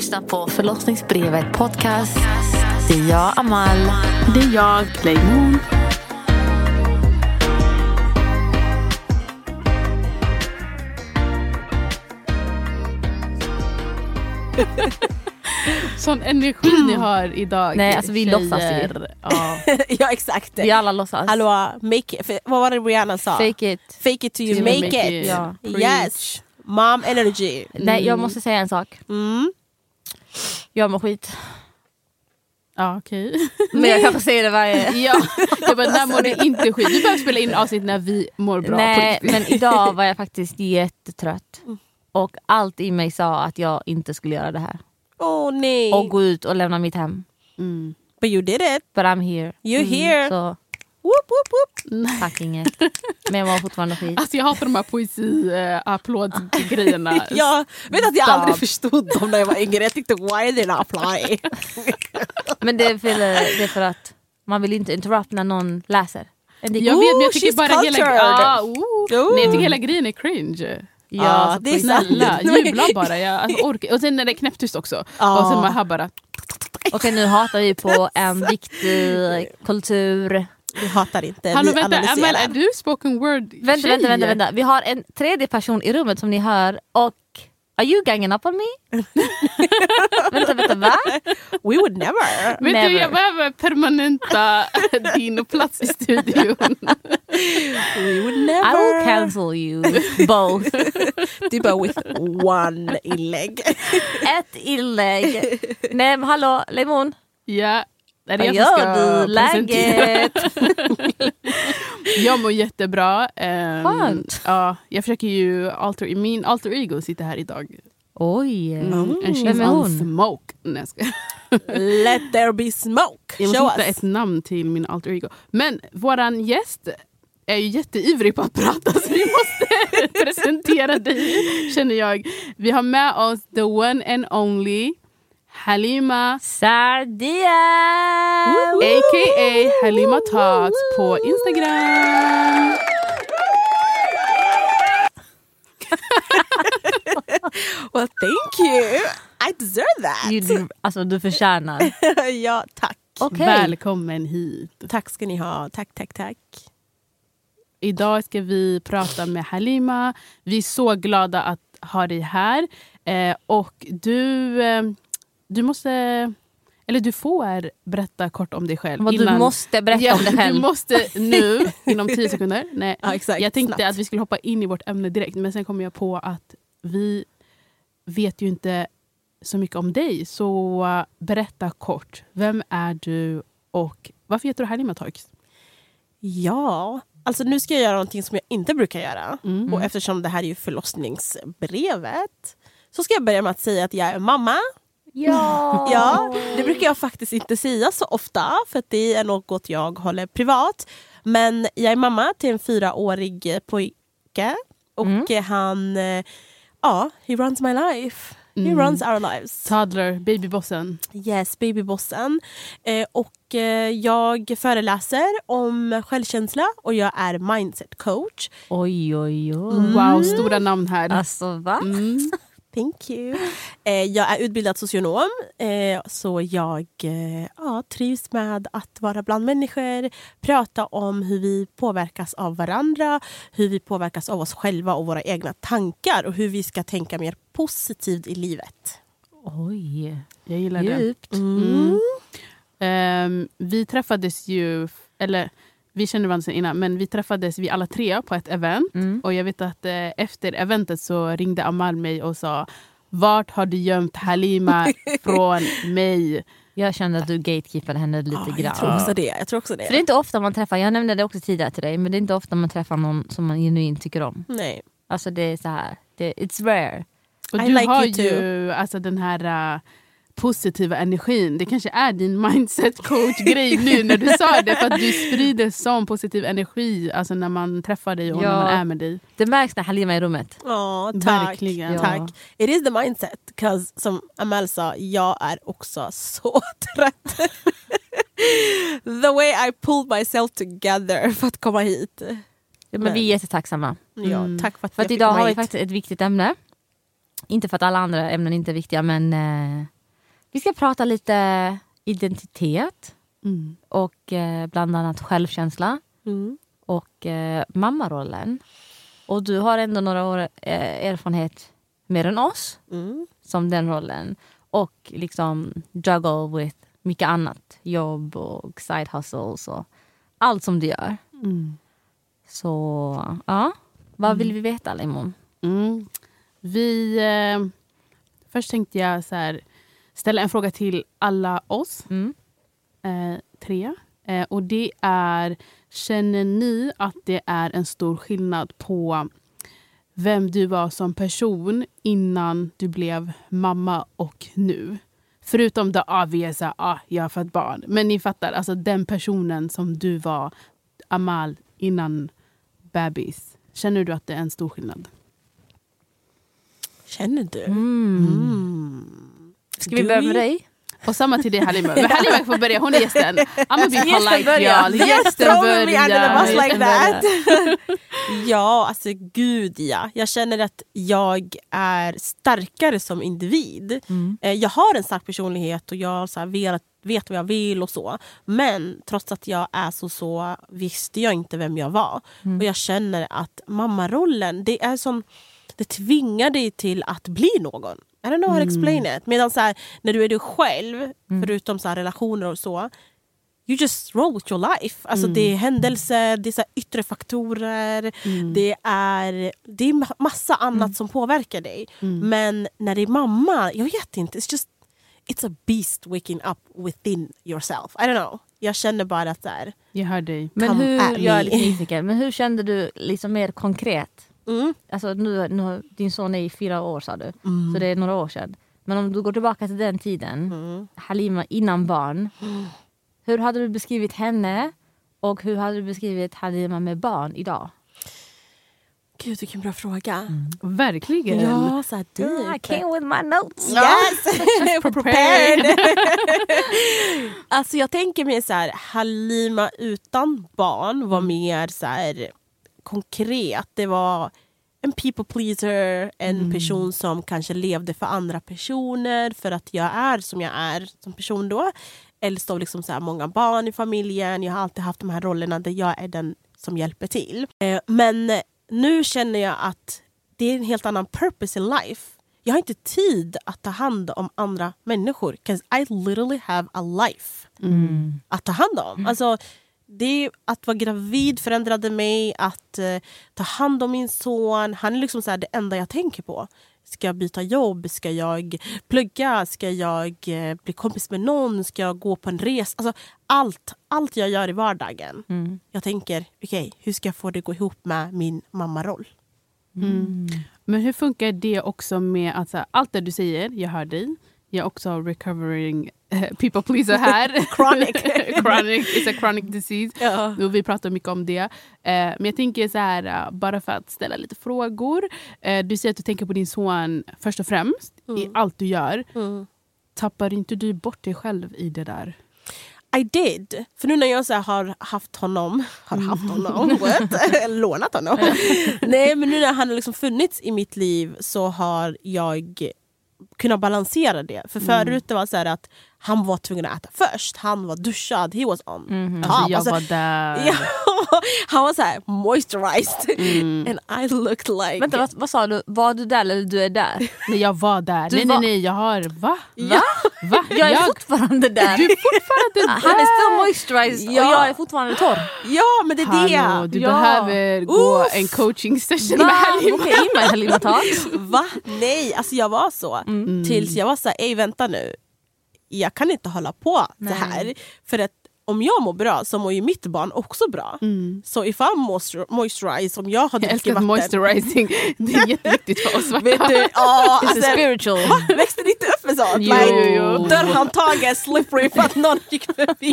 lyssnar på Förlossningsbrevet podcast. Det är jag, Amal. Det är jag, Playmoon. Sån energi ni har idag. Nej, alltså vi tjejer. låtsas ju. Ja. ja exakt. Vi alla låtsas. Hallå, make it. Vad var det Rihanna sa? Fake it. Fake it till you make, make it. it. Ja. Yes. Mom energy. Nej, jag måste säga en sak. Mm. Jag mår skit. Ja, okej. Men jag kanske säger det varje... Ja, jag bara, när mår du inte skit? Vi behöver spela in avsnitt när vi mår bra. Nej, men idag var jag faktiskt jättetrött. Och allt i mig sa att jag inte skulle göra det här. Åh nej. Och gå ut och lämna mitt hem. Mm. But you did it. But I'm here. You're here. Så Whoop, whoop, whoop. tack inget. Men jag mår fortfarande skit. Alltså jag hatar de här poesi-applådgrejerna. Jag vet att jag Stop. aldrig förstod dem när jag var yngre. Jag tyckte why did not apply? Men det är, för, det är för att man vill inte interrupt när någon läser. Jag vet men jag tycker bara hela, ah, oh. Nej, jag tycker hela grejen är cringe. Ja, så det är. Snälla, jubla bara. Jag alltså, orkar. Och sen när det är knäpptyst också. Ja. Och sen man hör bara... Okej nu hatar vi på en viktig kultur. Vi hatar inte, Hallå vi vänta, analyserar. är du spoken word Vänta, tjej? vänta, vänta, vänta. Vi har en tredje person i rummet som ni hör och Are you ganging up on me? vänta, vänta, va? We would never. Vet Never. du, jag behöver permanenta din plats i studion. We would I will never. cancel you both. Du bara with one inlägg. Ett inlägg. Nej men hallå, Lemon. Ja, är det Vad jag som ska du? Läget? Jag mår jättebra. Um, Skönt. Ja, jag försöker ju alter, min alter ego sitter här idag. Oj. Mm. And she's Vem är on hon? smoke. Nej, jag. Let there be smoke. Jag Show måste hitta us. ett namn till min alter ego. Men våran gäst är ju jätteivrig på att prata så vi måste presentera dig känner jag. Vi har med oss the one and only Halima Sardia! a.k.a. Halima Talks på Instagram. Well thank you. I deserve that. Du, alltså du förtjänar. ja tack. Okej. Välkommen hit. Tack ska ni ha. Tack tack tack. Idag ska vi prata med Halima. Vi är så glada att ha dig här. Eh, och du, eh, du måste, eller du får berätta kort om dig själv. Vad du måste berätta ja, om dig själv. Du måste nu, inom tio sekunder. Nej, Ja, exakt. jag tänkte Snabbt. att vi skulle hoppa in i vårt ämne direkt men sen kom jag på att vi vet ju inte så mycket om dig. Så berätta kort. Vem är du och varför heter du Halima Talks? Ja, alltså nu ska jag göra någonting som jag inte brukar göra. Mm. Och eftersom det här är ju förlossningsbrevet så ska jag börja med att säga att jag är mamma. Ja. Ja, det brukar jag faktiskt inte säga så ofta för att det är något jag håller privat. Men jag är mamma till en fyraårig pojke och Mm. han, eh, ja, he runs my life. He Mm. runs our lives. Toddler, babybossen. Yes, babybossen. Eh, och eh, jag föreläser om självkänsla och jag är mindset coach. Oj oj oj. Mm. Wow, stora namn här. Alltså va? Mm. Thank you. Eh, jag är utbildad socionom eh, så jag eh, ja, trivs med att vara bland människor, prata om hur vi påverkas av varandra, hur vi påverkas av oss själva och våra egna tankar och hur vi ska tänka mer positivt i livet. Oj. Jag gillar det. Djupt. Mm. Ehm, vi träffades ju, eller vi kände varandra sedan innan, men vi träffades vi alla tre på ett event. Mm. Och jag vet att eh, efter eventet så ringde Amal mig och sa vart har du gömt Halima från mig? Jag kände att du gatekeepade henne lite Ja, grann. jag tror också det. Jag tror också det. För det är inte ofta man träffar, jag nämnde det också tidigare till dig, men det är inte ofta man träffar någon som man genuint tycker om. Nej. Alltså det är så här, det, it's rare. Och I du like har you too. ju alltså, den här uh, positiva energin. Det kanske är din mindset coach-grej nu när du sa det. För att du sprider sån positiv energi alltså, när man träffar dig och Ja. när man är med dig. Det märks när Halima är i rummet. Ja, tack. Verkligen. Ja. Tack. It is the mindset. 'cause som Amal sa, jag är också så trött. the way I pulled myself together för att komma hit. Ja, men Men- vi är jättetacksamma. Ja, Mm. tack för att För att idag har vi faktiskt ett viktigt ämne. inte för att alla andra ämnen inte är viktiga men eh, vi ska prata lite identitet Mm. och eh, bland annat självkänsla Mm. och eh, mammarollen. Och du har ändå några år eh, erfarenhet mer än oss Mm. som den rollen. Och liksom juggle with mycket annat. Jobb och side hustles och allt som du gör. Mm. Så ja, vad vill vi veta Limon? Mm. Vi, eh, först tänkte jag så här, ställa en fråga till alla oss Mm. eh, tre. Eh, och det är, känner ni att det är en stor skillnad på vem du var som person innan du blev mamma och nu? Förutom det obvious, ah, jag har fått barn. Men ni fattar, alltså den personen som du var, Amal, innan bebis. Känner du att det är en stor skillnad? Känner du? Mm. Mm. Ska vi börja med dig? Och samma till dig Halima. Men Halima får börja, hon är gästen. I'm be Gästen polite börjar. y'all. Gästen throw me under the bus börjar. like that. ja, alltså gud ja. Jag känner att jag är starkare som individ. Mm. Eh, Jag har en stark personlighet och jag så här vet, vet vad jag vill och så. Men trots att jag är så så visste jag inte vem jag var. Och jag känner att mammarollen, det är som det tvingar dig till att bli någon. I don't know how to explain it. Medan så här, när du är du själv, förutom så relationer och så, you just roll with your life. Alltså Det är händelser, det är så yttre faktorer, det, är, det är ma- massa annat som påverkar dig. Men när det är mamma, jag vet inte. It's just it's a beast waking up within yourself. I don't know. Jag känner bara att så här, Jag hör dig. Men hur, jag är lite nyfiken, men hur kände du liksom mer konkret? Mm, Alltså nu, nu, din son är i fyra år sa du, Mm. så det är några år sedan. Men om du går tillbaka till den tiden, mm. Halima innan barn. Hur hade du beskrivit henne och hur hade du beskrivit Halima med barn idag? Gud vilken bra fråga. Verkligen. Ja, så här I deep. came with my notes. Yes! prepared. prepared. alltså jag tänker mig så här, Halima utan barn var mer så här konkret. Det var en people pleaser, en person som kanske levde för andra personer för att jag är som jag är som person då. Äldst av liksom så här många barn i familjen. Jag har alltid haft de här rollerna där jag är den som hjälper till. Eh, men nu känner jag att det är en helt annan purpose in life. Jag har inte tid att ta hand om andra människor. 'Cause I literally have a life att ta hand om. Alltså, det, att vara gravid förändrade mig, att eh, ta hand om min son. Han är liksom så här det enda jag tänker på. Ska jag byta jobb? Ska jag plugga? Ska jag eh, bli kompis med någon? Ska jag gå på en resa? Alltså, allt, allt jag gör i vardagen. Jag tänker, okej, hur ska jag få det att gå ihop med min mammaroll? Mm. Men hur funkar det också med att så här, allt det du säger, jag hör dig. Jag också recovering eh, people pleaser här. Chronic. chronic it's a chronic disease. Ja. Och vi pratar mycket om det. Eh, men jag tänker så här, eh, bara för att ställa lite frågor. Du säger att du tänker på din son först och främst i allt du gör. Mm. Tappar inte du bort dig själv i det där? I did. För nu när jag så har haft honom, har haft honom, what? lånat honom. Nej men nu när han har liksom funnits i mitt liv så har jag kunnat balansera det. För förut det var så här att han var tvungen att äta först, han var duschad, he was on top. Alltså, jag Alltså, var där. ja, han var så här moisturized Mm. and I looked like... Vänta, vad, vad sa du? Var du där eller du är där? Nej, jag var där. Du nej, var- nej, nej, jag har... Va? Ja. Va? Jag är fortfarande där. Du är fortfarande Han är still moisturized Ja. och jag är fortfarande torr. Ja men det är det! Hallå, du Ja. behöver gå Uff. en coaching session med Va? Halima. Okej, med Halima. Va? Nej, alltså jag var så. Mm. Tills jag var så här, ej vänta nu. Jag kan inte hålla på Nej. så här. För att om jag mår bra så mår ju mitt barn också bra. Så if I'm moistur- moisturized, om jag har Mm. Jag druckit att vatten. moisturizing. Det är jätteviktigt för oss. Vet du, a alltså, spiritual. växte det inte upp med sånt? Jo, like, jo. Dörrhandtaget slippery för att någon gick förbi.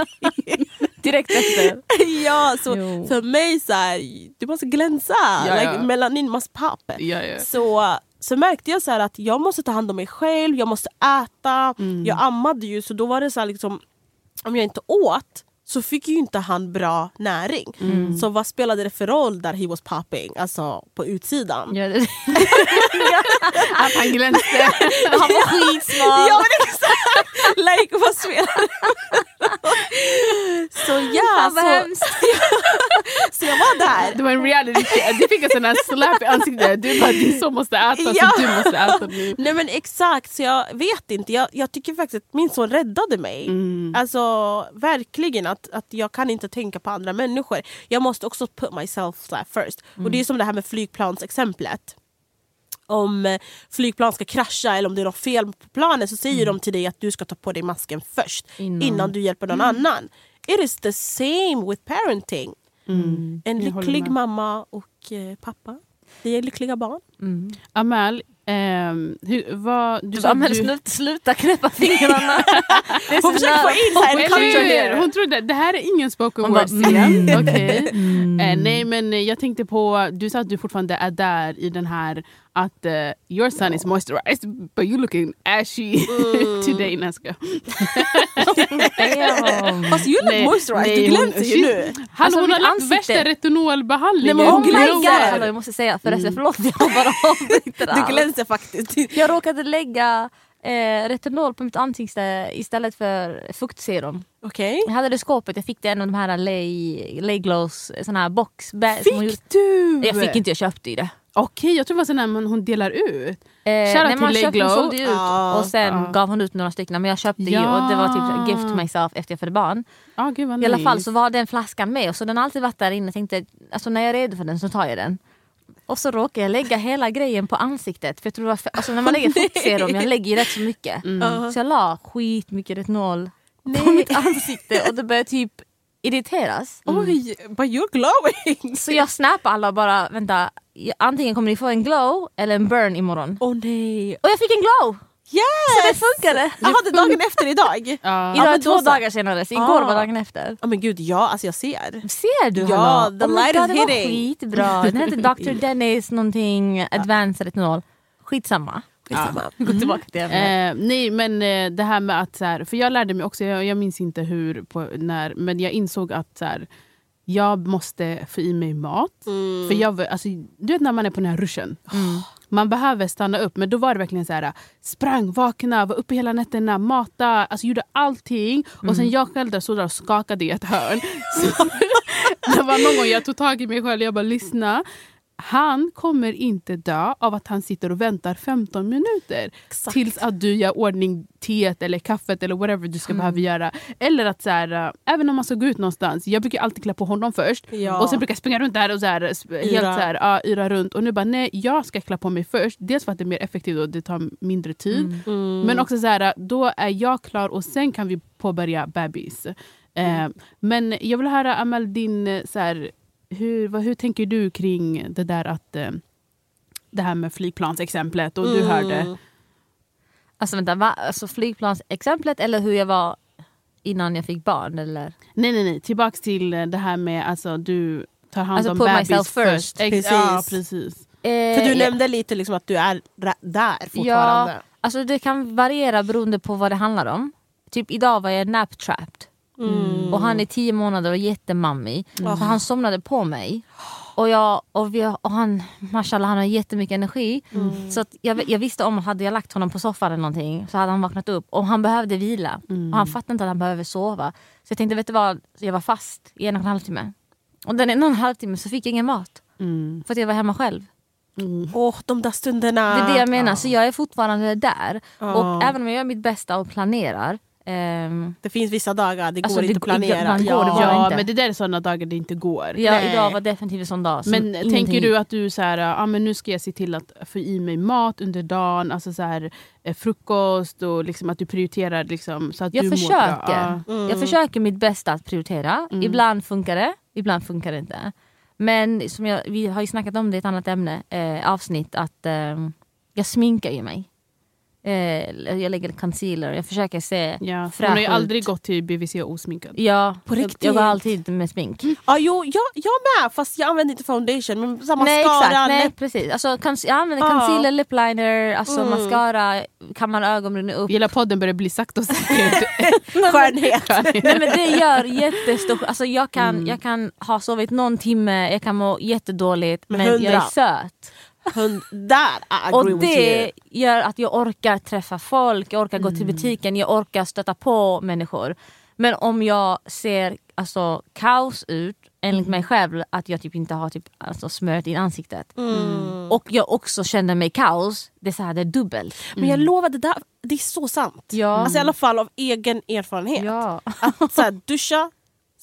Direkt efter. ja, så Jo. för mig så här, du måste glänsa. Ja, like, ja. Melanin must pop. Ja, ja. så, så märkte jag så att jag måste ta hand om mig själv, jag måste äta. Jag ammade ju så då var det så liksom, om jag inte åt så fick ju inte han bra näring. Mm. Så vad spelade det för roll där he was popping, alltså på utsidan? Ja, det- Att han glänste. Han var skitsmal. Ja men exakt! like vad spelar det Så ja, så, så jag var där. Det var en reality check. Du fick en sån här slap i ansiktet. Du bara din son måste äta Ja. så du måste äta nu. Nej men exakt, så jag vet inte. Jag, jag tycker faktiskt att min son räddade mig. Mm. Alltså verkligen att, att jag kan inte tänka på andra människor. Jag måste också put myself there first. Och det är som det här med flygplansexemplet. Om eh, flygplan ska krascha eller om det är något fel på planet så säger de till dig att du ska ta på dig masken först Innan. innan, du hjälper någon annan. It is the same with parenting. En Jag håller lycklig mamma och eh, pappa. Vi är lyckliga barn. Mm. Ehm, hur, vad, du sa men du... sluta, sluta knäppa fingrarna. Hon försöker få in här hur? here. Hon trodde det här är ingen spoken Hon word scen. mm. Okej. Mm. Eh, nej men jag tänkte på, du sa att du fortfarande är där i den här att eh, your son is moisturized but you looking ashy today. Nej, jag. Fast you look Nej, moisturized, nej, du hon- glänser ju nu. Han, Alltså, hon har lagt ansikte- värsta retinolbehandlingen. Nej, men hon glänser. Hallå, jag måste säga förresten, förlåt jag bara avbryter Du allt. glänser faktiskt. Jag råkade lägga eh, retinol på mitt ansikte istället för fuktserum. Okej. Jag hade det i skåpet, jag fick det i en av de här Lay, Lay Glows sån här box. bä- som hon gjorde- Fick du? Jag fick inte, jag köpte ju det. Okej, jag tror det var sån här man, hon delar ut. Eh, Shoutout till man Lay köpte, Glow. sålde ut Ja, och sen ja. gav hon ut några stycken. Men jag köpte ju Ja. och det var typ gift myself efter jag födde barn. Ah, gud vad I alla nice. fall så var den flaskan med och så den har alltid varit där inne. Jag tänkte alltså när jag är redo för den så tar jag den. Och så råkade jag lägga hela grejen på ansiktet. För jag tror för, alltså när man lägger fuktserum, jag lägger ju rätt så mycket. Mm. Så jag la skitmycket retinol på Nej. mitt ansikte och det började typ irriteras. Oj, but you're glowing! Så jag snappade alla och bara vänta, antingen kommer ni få en glow eller en burn imorgon. Åh nej. Och jag fick en glow! Yes! Så det funkade! Jag hade dagen efter idag. Ja. Idag är två så. dagar senare så igår Ah. var dagen efter. Ja men gud, ja alltså jag ser. Ser du? Ja, the oh light God, is det var hitting. skitbra. Den hette Dr. Dennis någonting advanced retinol. Skitsamma. Skitsamma. Gå tillbaka till ämnet. Eh, nej men eh, det här med att så här, för jag lärde mig också, jag, jag minns inte hur, på, när, men jag insåg att så här, jag måste få i mig mat. För jag, alltså, du vet när man är på den här ruschen. Man behöver stanna upp men då var det verkligen så här sprang, vakna, var uppe hela nätterna, mata, alltså gjorde allting. Och sen jag själv där stod där och skakade i ett hörn. Så, det var någon gång jag tog tag i mig själv och jag bara lyssna. Han kommer inte dö av att han sitter och väntar 15 minuter Exakt. tills att du gör ordning teet eller kaffet eller whatever du ska behöva göra. Eller att så här, äh, även om man ska gå ut någonstans, jag brukar alltid klä på honom först. Ja. Och sen brukar jag springa runt där och så här, helt Yra. så här, ja, yra runt. Och nu bara nej, jag ska klä på mig först. Dels för att det är mer effektivt och det tar mindre tid. Mm. Men också så här, då är jag klar och sen kan vi påbörja bebis. Eh, men jag vill höra Amal, din, eh, så här, hur, vad, hur tänker du kring det där att eh, det här med flygplansexemplet och du Mm. hörde Alltså vänta, va? Alltså flygplansexemplet eller hur jag var innan jag fick barn? Eller? Nej nej nej, tillbaks till eh, det här med alltså du tar hand Alltså, om bebis myself first. Ex- Precis. Ja precis. Eh, För du ja, nämnde lite liksom att du är där fortfarande. Ja, alltså det kan variera beroende på vad det handlar om. Typ idag var jag nap-trapped. Mm. Och han är tio månader och jättemammig. Så han somnade på mig. Och, jag, och, vi, och han, mashallah, han har jättemycket energi. Mm. Så att jag, jag visste om hade jag lagt honom på soffan eller någonting så hade han vaknat upp. Och han behövde vila. Och han fattade inte att han behöver sova. Så jag tänkte, vet du vad? Jag var fast i en och en halv timme. Och den en och en halv timme så fick jag ingen mat. Mm. För att jag var hemma själv. Åh, de där stunderna. Det är det jag menar. Så jag är fortfarande där. Ja. Och även om jag gör mitt bästa och planerar. Ehm, Det finns vissa dagar det Alltså, går det inte att planera. går det bara Ja inte. men det där är sådana dagar det inte går. ja, Nej. idag var definitivt en sån dag. Men ingenting- tänker du att du så här, ah, men nu ska jag se till att få i mig mat under dagen, alltså så här, eh, frukost och liksom att du prioriterar liksom, så att Jag du mår försöker. bra. Ja. Mm. Jag försöker mitt bästa att prioritera. Mm. Ibland funkar det, ibland funkar det inte. Men som jag, vi har ju snackat om det i ett annat ämne, eh, avsnitt, att eh, jag sminkar ju mig. Eh, jag lägger concealer, jag försöker se Ja, fräsch hon har ju ut. aldrig gått till BVC osminkad. Ja, På riktigt? jag går alltid med smink. Ja, jo, jag, jag med fast jag använder inte foundation. Men här, Nej mascara, exakt, nej precis. Alltså, jag använder Ja. concealer, lip liner, alltså Mm. mascara, kammar ögonbrynen upp. Hela podden börjar bli sakta och säkert. skönhet. Nej men det gör jättestor alltså jag kan, Mm. jag kan ha sovit någon timme, jag kan må jättedåligt Men men, jag är söt. Hund, där I agree Och det gör att jag orkar träffa folk, jag orkar gå Mm. till butiken, jag orkar stöta på människor. Men om jag ser alltså, kaos ut, enligt mig själv, att jag typ inte har typ, alltså, smört in ansiktet. Mm. Och jag också känner mig kaos, det är, så här, det är dubbelt. Men jag lovar, det, där, det är så sant. Ja. Alltså, I alla fall av egen erfarenhet. Ja. Att så här, duscha,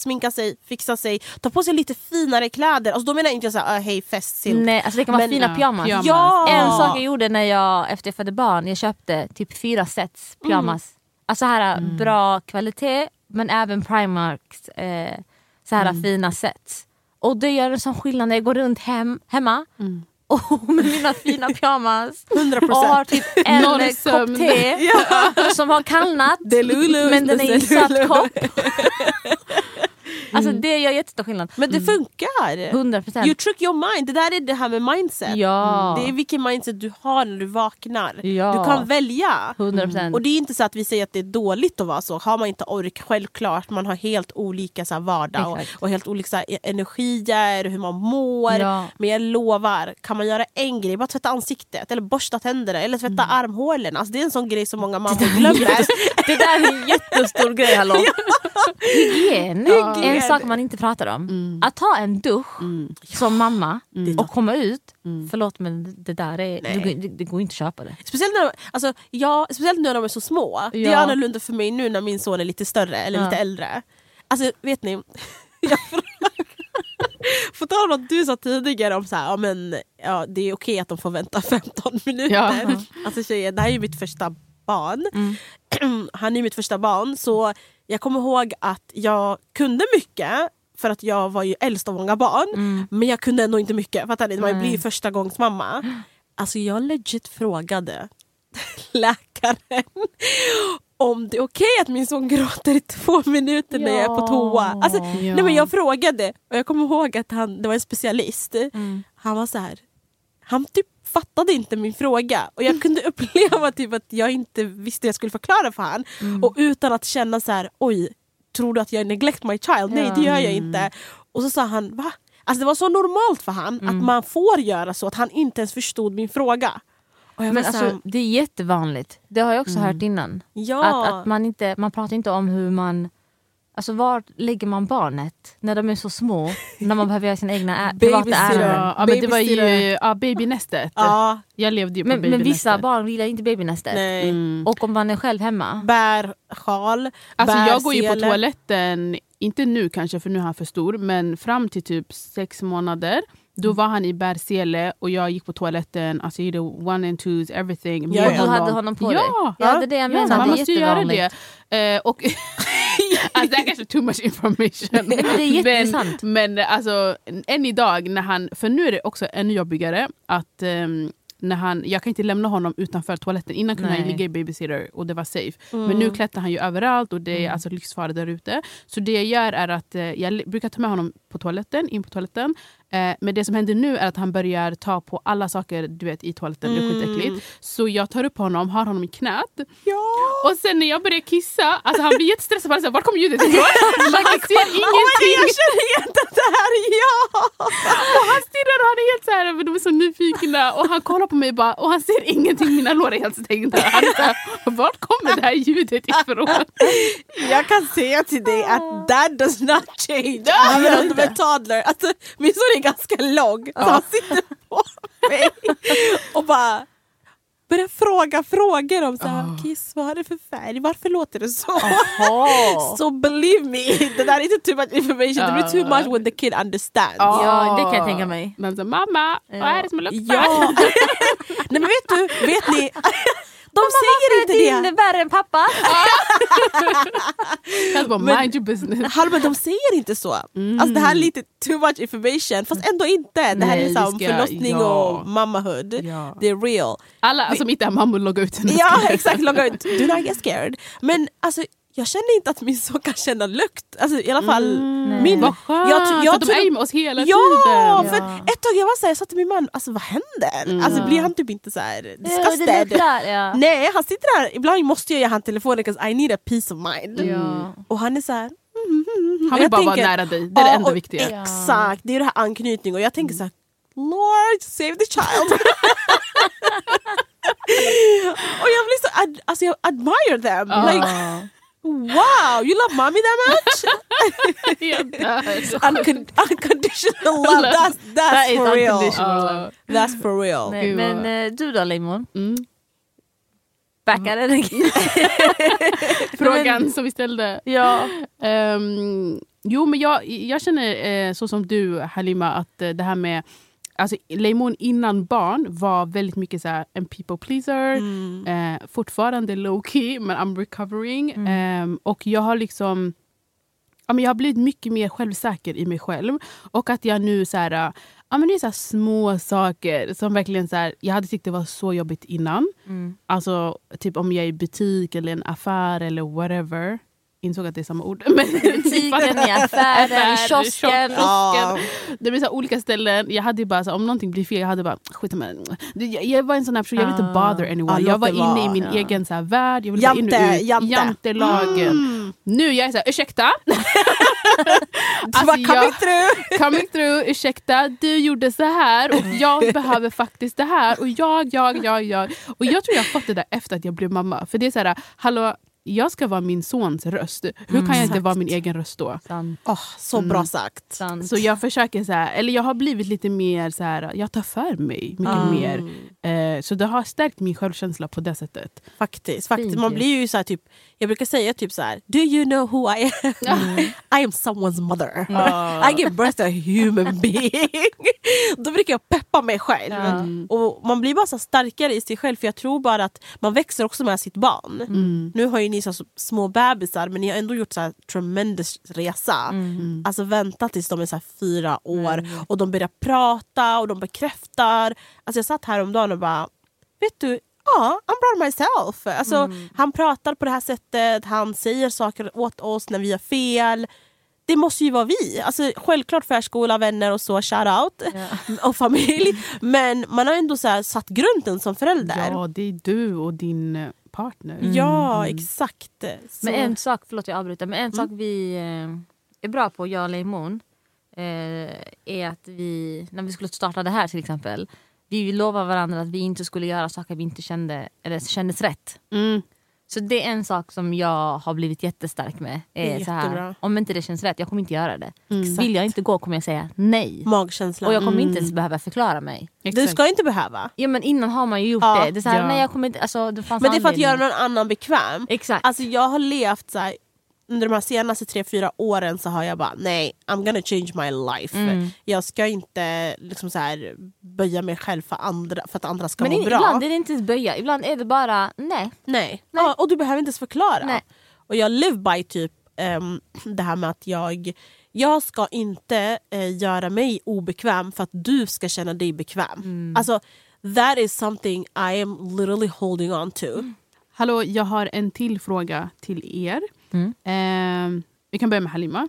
sminka sig, fixa sig, ta på sig lite finare kläder. Alltså, då menar jag inte så här, uh, hej fest, silk. Nej, alltså det kan vara fina Ja, pyjamas. pyjamas. Ja! En sak jag gjorde när jag, efter jag födde barn, jag köpte typ fyra sets pyjamas. Alltså här bra kvalitet men även Primarks eh, så här fina sets. Och det gör en sån skillnad när jag går runt hem, hemma och med mina fina pyjamas 100 och har typ en Noll kopp te som har kallnat men den är i en söt kopp. Alltså det gör jättestor skillnad. Men det funkar. 100 procent. You trick your mind. Det där är det här med mindset. Ja. Det är vilken mindset du har när du vaknar. Ja. Du kan välja. 100 procent. Och det är inte så att vi säger att det är dåligt att vara så. Har man inte ork, självklart. Man har helt olika så här, vardag och, och helt olika så här, e- energier, hur man mår. Ja. Men jag lovar, kan man göra en grej, bara tvätta ansiktet eller borsta tänderna eller tvätta Mm. armhålorna. Alltså, det är en sån grej som många mammor glömmer. Det där är en jättestor grej hallå. Hygien, Hygien. En sak man inte pratar om. Att ta en dusch som mamma och komma ut, förlåt men det där är, det, det, det går inte att köpa det. Speciellt när, alltså, ja, speciellt när de är så små. Det är Ja. annorlunda för mig nu när min son är lite större eller Ja. lite äldre. Alltså vet ni, jag På tal om att du sa tidigare om så här, ja, men, ja, det är okej att de får vänta 15 minuter. Ja. Alltså tjejer, det här är ju mitt första barn. Mm. Han är mitt första barn så jag kommer ihåg att jag kunde mycket för att jag var ju äldst av många barn. Mm. Men jag kunde ändå inte mycket. Fattar ni? Man Nej. blir ju första gångs mamma. Alltså jag legit frågade läkaren om det är okej att min son gråter i två minuter när jag är på toa. Alltså, Ja. nej, men jag frågade och jag kommer ihåg att han, det var en specialist. Mm. Han var så här. Han typ fattade inte min fråga och jag kunde uppleva typ att jag inte visste hur jag skulle förklara för han. Mm. Och utan att känna så här, oj, tror du att jag neglect my child? Nej det gör jag inte. Och så sa han, va? Alltså det var så normalt för han Mm. att man får göra så att han inte ens förstod min fråga. Men här, alltså, det är jättevanligt, det har jag också hört innan. ja. Att, att man, inte, man pratar inte om hur man Alltså var lägger man barnet när de är så små? när man behöver göra sina egna ä- privata ärenden. Ja, ja, men det var ju ja, babynästet. ja, Jag levde ju på Men, men babynästet. vissa barn gillar inte babynästet. nej. Mm. Och om man är själv hemma. Bär sjal, Alltså bär jag går ju på toaletten, inte nu kanske för nu är han för stor, men fram till typ sex månader. Då Mm. var han i bärsele och jag gick på toaletten, alltså jag gjorde one and twos, everything. Ja, du ja. hade honom på Ja. dig? Ja, det är det jag Ja, menar. man det är måste ju göra det. Eh, och alltså, det här kanske är too much information. Men det är jätteintressant. Men, men alltså, än idag, när han, för nu är det också ännu jobbigare att ehm, när han, jag kan inte lämna honom utanför toaletten. Innan kunde han Nej. ligga i babysitter och det var safe. Men nu klättrar han ju överallt och det är alltså livsfara där ute. Så det jag gör är att eh, jag brukar ta med honom på toaletten, in på toaletten. Eh, men det som händer nu är att han börjar ta på alla saker du vet, i toaletten. Det är skitäckligt. Så jag tar upp honom, har honom i knät. Ja. Och sen när jag börjar kissa, alltså han blir jättestressad. Bara Var kommer ljudet ifrån? Han ser Oh ingenting. jag känner igen det här! Ja! Och han stirrar och han är helt så här, de är så nyfikna. Och han kollar på mig bara, och han ser ingenting, mina lår är helt stängda. Han är så här, vart kommer det här ljudet ifrån? Jag kan säga till dig att that does not change. Ja, Även om du är toddler. Alltså, min son är ganska lång. Så han sitter på mig och bara börjar fråga frågor om så här, Kiss, vad har det för färg? Varför låter det så? Så believe me, det där är inte too much information. Det blir too much when the kid understands. Ja, det kan jag tänka mig. Men så, mamma, vad är det som luktar? Ja. Nej men vet du, vet ni? De säger inte Din det! är värre än pappa. Jag bara Men- mind your business. Halva, de säger inte så. Alltså det här är lite too much information fast ändå inte. Det här Nej, är liksom ska- förlossning ja. och mammahood. Ja. Det är real. Alla som inte är mammor loggar ut. Ja exakt, logga ut. Do not get scared. Men alltså jag känner inte att min son kan känna lukt. Alltså i alla fall Nej. min. Vad skönt Jag jag att de är med oss hela Ja! tiden. För Ja. ett tag jag var såhär, jag sa till min man, alltså vad händer? Alltså blir han typ inte såhär Ja, det disgusted? luktar, ja. Nej han sitter där, ibland måste jag ge han telefonen because I need a peace of mind. Ja. Och han är såhär mm, mm, mm. Han vill bara vara tänker- nära dig. Det är det Ja, enda viktiga. Exakt, det är det här anknytning och jag tänker såhär Lord save the child. och jag blir så, ad, alltså jag admire them. Ja. Like, wow, you love mommy that much? Jag dör. Uncon unconditional love, that's, that's That for real. Ja. That's for real. Nej, men eh, du då Limon? Mm. Backar mm. Frågan som vi ställde. Ja. Ehm, jo men jag, jag känner eh, så som du Halima att eh, det här med Alltså, Leimon innan barn var väldigt mycket så här, en people pleaser. Mm. Eh, fortfarande low key men I'm recovering. Mm. Ehm, och jag har liksom ja, men jag har blivit mycket mer självsäker i mig själv. Och att jag nu så här, äh, ja, men det är så små saker som verkligen så här, jag hade tyckt det var så jobbigt innan. Mm. Alltså typ om jag är i butik eller en affär eller whatever. Insåg att det är samma ord. Men Butiken, i affären, i kiosken. Ja. Det blir så olika ställen. Jag hade bara så om någonting blir fel, jag hade bara skit. Jag, jag var en sån här person, jag vill inte Ah. bother anyone. Jag var inne i min egen så här, värld. Jag ville bara in och Jante, ut. jante. Jantelagen. Mm. Nu jag är så här, ursäkta? Du bara, Alltså, coming jag- through! coming through, ursäkta, du gjorde så här och jag behöver faktiskt det här. Och jag, jag, jag, jag. Och jag tror jag har fått det där efter att jag blev mamma. För det är så här, hallå, jag ska vara min sons röst. Hur kan jag inte vara min egen röst då? Sant. Åh, så Mm. bra sagt. sant. Så jag försöker så här, eller jag har blivit lite mer så här, jag tar för mig mycket Ah. mer. Eh, så det har stärkt min självkänsla på det sättet. Faktiskt, faktiskt. Man blir ju så här, typ, jag brukar säga typ så här: do you know who I am? I am someone's mother. Ja. I give birth to a human being. Då brukar jag peppa mig själv. Ja. Och Man blir bara så starkare i sig själv för jag tror bara att man växer också med sitt barn. Mm. Nu har ju ni så små bebisar men ni har ändå gjort så här tremendous resa. Mm. Alltså vänta tills de är så fyra år Mm. och de börjar prata och de bekräftar. Alltså jag satt här om dagen och bara, vet du, ja, I'm proud of myself. Alltså, Mm. Han pratar på det här sättet, han säger saker åt oss när vi har fel. Det måste ju vara vi. Alltså, självklart förskola, vänner och så, shout out. Ja. Och familj. Men man har ändå så här satt grunden som förälder. Ja, det är du och din partner. Ja, exakt. Så. Men en sak, förlåt jag avbryter, men en sak vi eh, är bra på, jag och Leimon, eh, är att vi, när vi skulle starta det här till exempel, vi lovade varandra att vi inte skulle göra saker vi inte kände, eller kändes rätt. Mm. Så det är en sak som jag har blivit jättestark med. Är så här, om inte det känns rätt, jag kommer inte göra det. Mm. Vill jag inte gå kommer jag säga nej. Magkänslan. Och jag kommer inte Mm. ens behöva förklara mig. Du ska inte behöva. Ja, men innan har man ju gjort Ja. det. det är så här, Ja. nej, jag kommer inte, alltså, det fanns Men det är för att göra någon annan bekväm. Exakt. Alltså jag har levt så här, under de här senaste tre, fyra åren så har jag bara nej, I'm gonna change my life. Mm. Jag ska inte liksom så här, böja mig själv för, andra, för att andra ska men må in, bra. ibland är det inte ens böja, ibland är det bara nej. Nej. Ja, och du behöver inte ens förklara. Nej. Och jag live by typ ehm, det här med att jag jag ska inte eh, göra mig obekväm för att du ska känna dig bekväm. Mm. Alltså, that is something I am literally holding on to. Hallå, jag har en till fråga till er. Mm. Ehm, vi kan börja med Halima.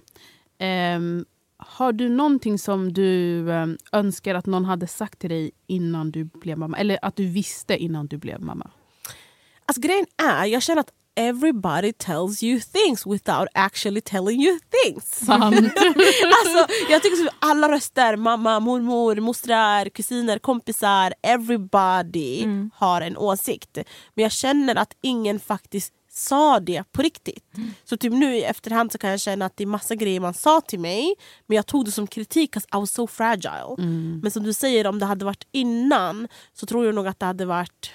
Ehm, har du någonting som du ehm, önskar att någon hade sagt till dig innan du blev mamma? Eller att du visste innan du blev mamma? Alltså grejen är, jag känner att everybody tells you things without actually telling you things. Sant. alltså, jag tycker som alla röster, mamma, mormor, mostrar, kusiner, kompisar, everybody Mm. har en åsikt. Men jag känner att ingen faktiskt sa det på riktigt. Så typ nu i efterhand så kan jag känna att det är massa grejer man sa till mig men jag tog det som kritik 'cause I was so fragile. Mm. Men som du säger, om det hade varit innan så tror jag nog att det hade varit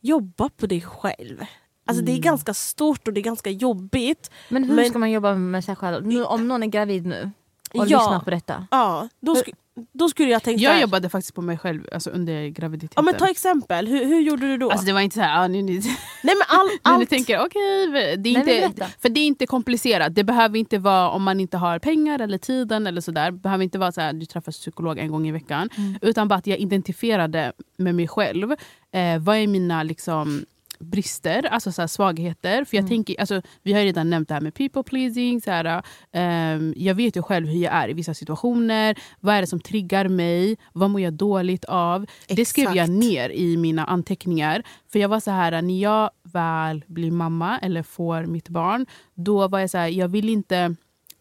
jobba på dig själv. Alltså Det är ganska stort och det är ganska jobbigt. Men hur Men- ska man jobba med sig själv? Nu, om någon är gravid nu och Ja. lyssnar på detta. Ja, då sk- då skulle jag tänkt Jag jobbade faktiskt på mig själv alltså under graviditeten. Ja, men ta exempel, hur, hur gjorde du då? Alltså det var inte så här, ah, nu, nu, Nej men all, allt... tänker okej, det är Nej, inte, för det är inte komplicerat. Det behöver inte vara om man inte har pengar eller tiden eller sådär. Det behöver inte vara så här, du träffar psykolog en gång i veckan. Utan bara att jag identifierade med mig själv. Eh, vad är mina liksom, brister, alltså så svagheter? För jag tänker, alltså, vi har redan nämnt det här med people pleasing. Så här, ehm, jag vet ju själv hur jag är i vissa situationer. Vad är det som triggar mig? Vad mår jag dåligt av? Det skrev jag Exakt. ner i mina anteckningar. För jag var så här, när jag väl blir mamma eller får mitt barn, då var jag så här, jag vill inte...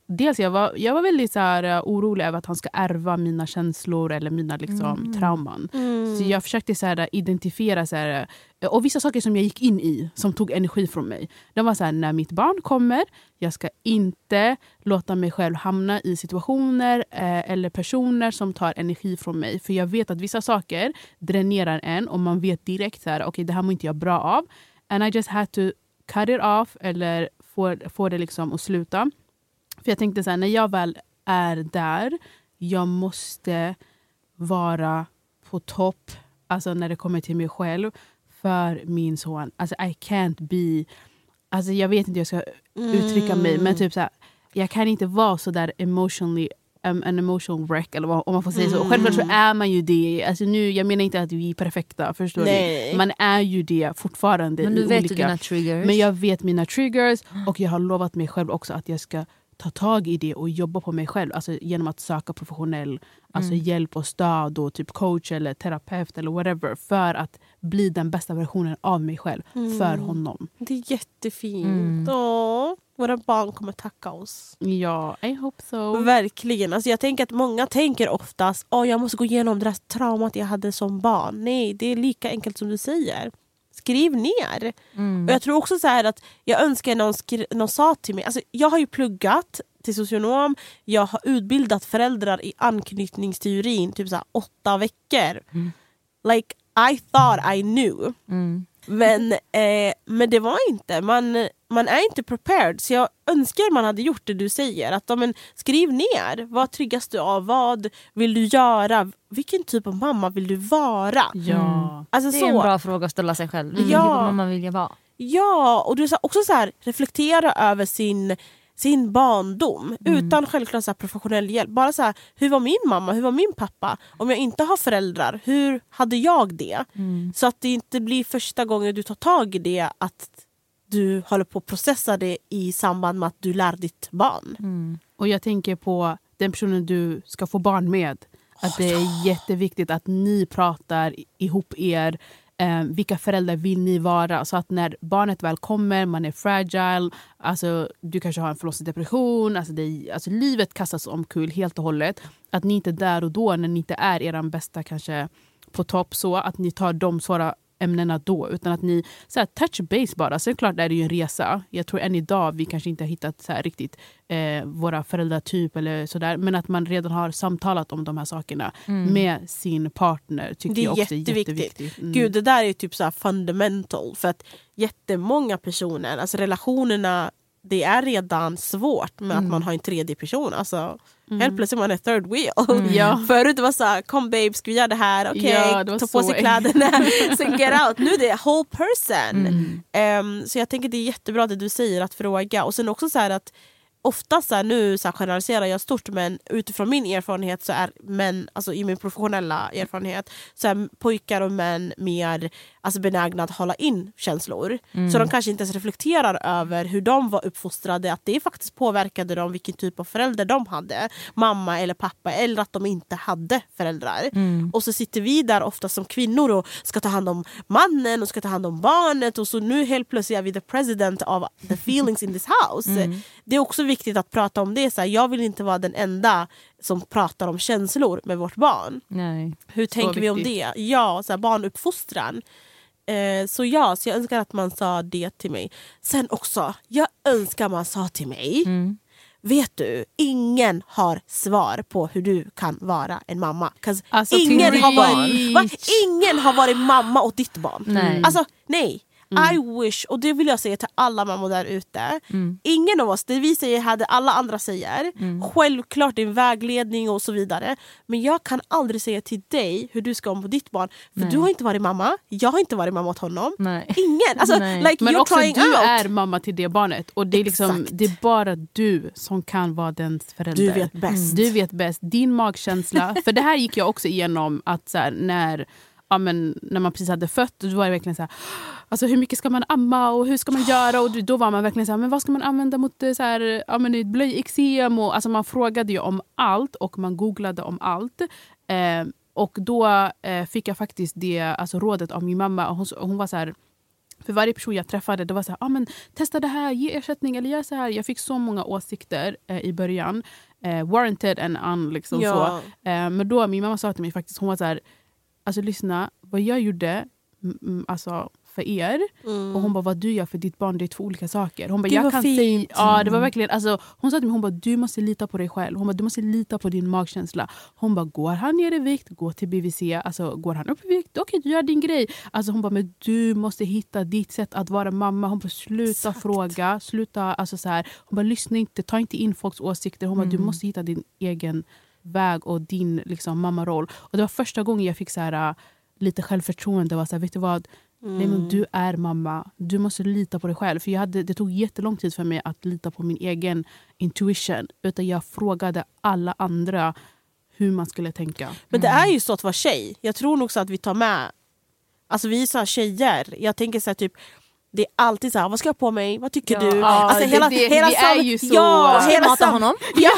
Dels jag var, jag var väldigt så här, uh, orolig över att han ska ärva mina känslor eller mina liksom, trauman. Mm. Så jag försökte så här, uh, identifiera, så här, uh, och vissa saker som jag gick in i som tog energi från mig. De var så här, när mitt barn kommer, jag ska inte låta mig själv hamna i situationer eh, eller personer som tar energi från mig. För jag vet att vissa saker dränerar en och man vet direkt så här, okay, det här mår inte jag bra av. And I just had to cut it off eller få, få det liksom att sluta. För jag tänkte så här, när jag väl är där, jag måste vara på topp alltså när det kommer till mig själv för min son. Alltså I can't be... Alltså jag vet inte hur jag ska uttrycka mig men typ så här, jag kan inte vara så där emotionally um, an emotional wreck eller vad, om man får säga så. Och Självklart så är man ju det. Alltså nu, jag menar inte att vi är perfekta, förstår Nej. du? Man är ju det fortfarande Men du vet olika... dina triggers. Men jag vet mina triggers och jag har lovat mig själv också att jag ska ta tag i det och jobba på mig själv. Alltså genom att söka professionell alltså hjälp och stöd och typ coach eller terapeut eller whatever. För att bli den bästa versionen av mig själv för honom. Det är jättefint. Mm. Åh, våra barn kommer tacka oss. Ja, I hope so. Verkligen. Alltså jag tänker att många tänker oftast att jag måste gå igenom det där traumat jag hade som barn. Nej, det är lika enkelt som du säger. Skriv ner. Mm. Och jag tror också så att jag önskar någon, någon sa till mig, alltså jag har ju pluggat till socionom, jag har utbildat föräldrar i anknytningsteorin typ så åtta veckor. Like I thought I knew. Mm. Men, eh, men det var inte, man, man är inte prepared. Så jag önskar man hade gjort det du säger. Att, men, skriv ner, vad triggas du av? Vad vill du göra? Vilken typ av mamma vill du vara? Ja. Alltså, Det är så. en bra fråga att ställa sig själv. Vilken Ja. typ av mamma vill jag vara? Ja, och du sa också så här, reflektera över sin, sin barndom utan självklart så här professionell hjälp. Bara så här, hur var min mamma, hur var min pappa? Om jag inte har föräldrar, hur hade jag det? Så att det inte blir första gången du tar tag i det att du håller på att processa det i samband med att du lär ditt barn. Och jag tänker på den personen du ska få barn med. Att det är jätteviktigt att ni pratar ihop er. Eh, vilka föräldrar vill ni vara? Så att när barnet väl kommer, man är fragile, alltså, du kanske har en förlossningsdepression, alltså, det, alltså, livet kastas omkull helt och hållet. Att ni inte där och då, när ni inte är er bästa kanske på topp, så att ni tar de svåra ämnena då. Utan att ni så här, touch base bara. Sen klart är det ju en resa. Jag tror än idag vi kanske inte har hittat så här, riktigt eh, våra föräldratyp eller sådär. Men att man redan har samtalat om de här sakerna med sin partner tycker Det är jag också är jätteviktigt. jätteviktigt. Mm. Gud, det där är typ så här fundamental. För att jättemånga personer, alltså relationerna, det är redan svårt med Mm. att man har en tredje person. Alltså, Helt plötsligt man är third wheel. Ja. Förut det var så här, kom babe, ska vi göra det här? Okej, Ja, det var ta på sig kläderna, sen get out. Nu är det whole person. Mm. Ehm, så jag tänker det är jättebra det du säger att fråga. Och sen också så att ofta så här, nu så här generaliserar jag stort men utifrån min erfarenhet så är män, alltså i min professionella erfarenhet, så är pojkar och män mer alltså, benägna att hålla in känslor. Så de kanske inte ens reflekterar över hur de var uppfostrade, att det faktiskt påverkade dem vilken typ av förälder de hade. Mamma eller pappa, eller att de inte hade föräldrar. Och så sitter vi där ofta som kvinnor och ska ta hand om mannen och ska ta hand om barnet och så nu helt plötsligt är vi the president of the feelings in this house. Det är också viktigt att prata om det. Så här, jag vill inte vara den enda som pratar om känslor med vårt barn. Nej. Hur tänker vi om viktigt. det? Ja, så här, barnuppfostran. Eh, så ja, så jag önskar att man sa det till mig. Sen också, jag önskar man sa till mig Mm. Vet du, ingen har svar på hur du kan vara en mamma. Alltså, ingen, har varit, va? ingen har varit mamma åt ditt barn. Nej. Alltså nej. I wish, och det vill jag säga till alla mammor där ute. Ingen av oss, det vi säger här, det alla andra säger. Självklart det är en vägledning och så vidare. Men jag kan aldrig säga till dig hur du ska om på ditt barn. För Nej. du har inte varit mamma, jag har inte varit mamma åt honom. Nej. Ingen! Alltså, Nej. like, Men också du out. är mamma till det barnet och det är, liksom, det är bara du som kan vara dens förälder. Du vet bäst. Du vet bäst. Din magkänsla. För det här gick jag också igenom att så här, när, ja, men, när man precis hade fött, då var det verkligen så här, alltså, hur mycket ska man amma och hur ska man göra? Och då var man verkligen så här, men vad ska man använda mot eh, så här, ja, men, blöjeksem? Och, Alltså, man frågade ju om allt och man googlade om allt. Eh, och då eh, fick jag faktiskt det alltså, rådet av min mamma. Hon, hon var så här, för varje person jag träffade det var så här, ah, men testa det här, ge ersättning eller gör så här. Jag fick så många åsikter eh, i början. Eh, warranted and un. Liksom Ja. så. Eh, men då min mamma sa till mig faktiskt, hon var så här, alltså lyssna, vad jag gjorde mm, mm, alltså, för er och hon bara, vad du gör för ditt barn, det är två olika saker. Hon bara, jag kan fint. säga, ja, det var verkligen, alltså, hon sa till mig, hon bara, du måste lita på dig själv. Hon bara, du måste lita på din magkänsla. Hon bara, går han ner i vikt, gå till BVC. Alltså, går han upp i vikt, okej du gör din grej. Alltså, hon bara, men du måste hitta ditt sätt att vara mamma. Hon bara, sluta Exakt. fråga, sluta, alltså, så här. Hon bara, lyssna inte, ta inte in folks åsikter. Hon bara, du måste hitta din egen väg och din liksom, mammaroll. Och det var första gången jag fick så här, äh, lite självförtroende. Var så här, vet du vad? Nej, men du är mamma. Du måste lita på dig själv. För jag hade, Det tog jättelång tid för mig att lita på min egen intuition. Utan Jag frågade alla andra hur man skulle tänka. Men det är ju så att vara tjej. Jag tror nog så att vi tar med... Alltså vi är så här tjejer. Jag tänker så här, typ... Det är alltid så här, vad ska jag ha på mig? Vad tycker Ja. du? Ja, alltså, det- hela, det- hela vi är ju så- Ja, hela mata honom? Ja,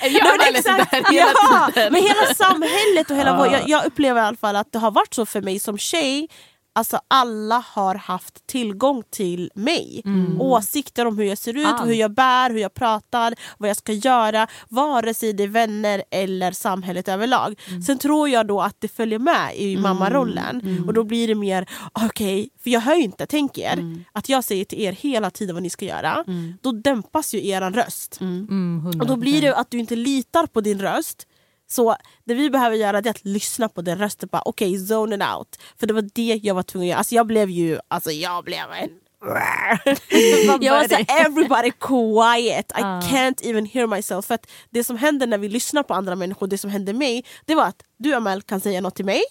Jag lite exakt. där hela ja. Men hela samhället och hela Ja. vår, jag, jag upplever i alla fall att det har varit så för mig som tjej. Alltså alla har haft tillgång till mig. Åsikter om hur jag ser ut, Allt. hur jag bär, hur jag pratar, vad jag ska göra. Vare sig det är vänner eller samhället överlag. Sen tror jag då att det följer med i mammarollen. Och då blir det mer, okej, för jag hör ju inte, tänk er, att jag säger till er hela tiden vad ni ska göra. Då dämpas ju er röst. Mm, 100%. Och då blir det att du inte litar på din röst. Så det vi behöver göra är att lyssna på din röst okej, okay, zone it out. För det var det jag var tvungen att göra. Alltså jag blev ju, alltså jag blev en... jag var såhär, everybody quiet, I Ja. can't even hear myself. För att det som händer när vi lyssnar på andra människor, det som hände mig, det var att du Amel kan säga något till mig,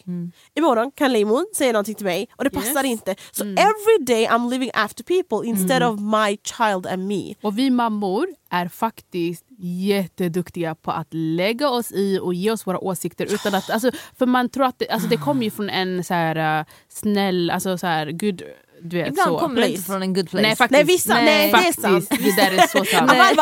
imorgon kan Leimon säga någonting till mig och det passar Yes. inte. Så every day I'm living after people instead of my child and me. Och vi mammor är faktiskt jätteduktiga på att lägga oss i och ge oss våra åsikter. Utan att, alltså, för man tror att det, alltså, det kommer ju från en så här, uh, snäll, alltså så här, good, du vet, Ibland så. kommer det inte från en good place. Nej, faktiskt. Nej, vissa- nej, det är faktiskt, sant. Det där är så sant. Bara, I, I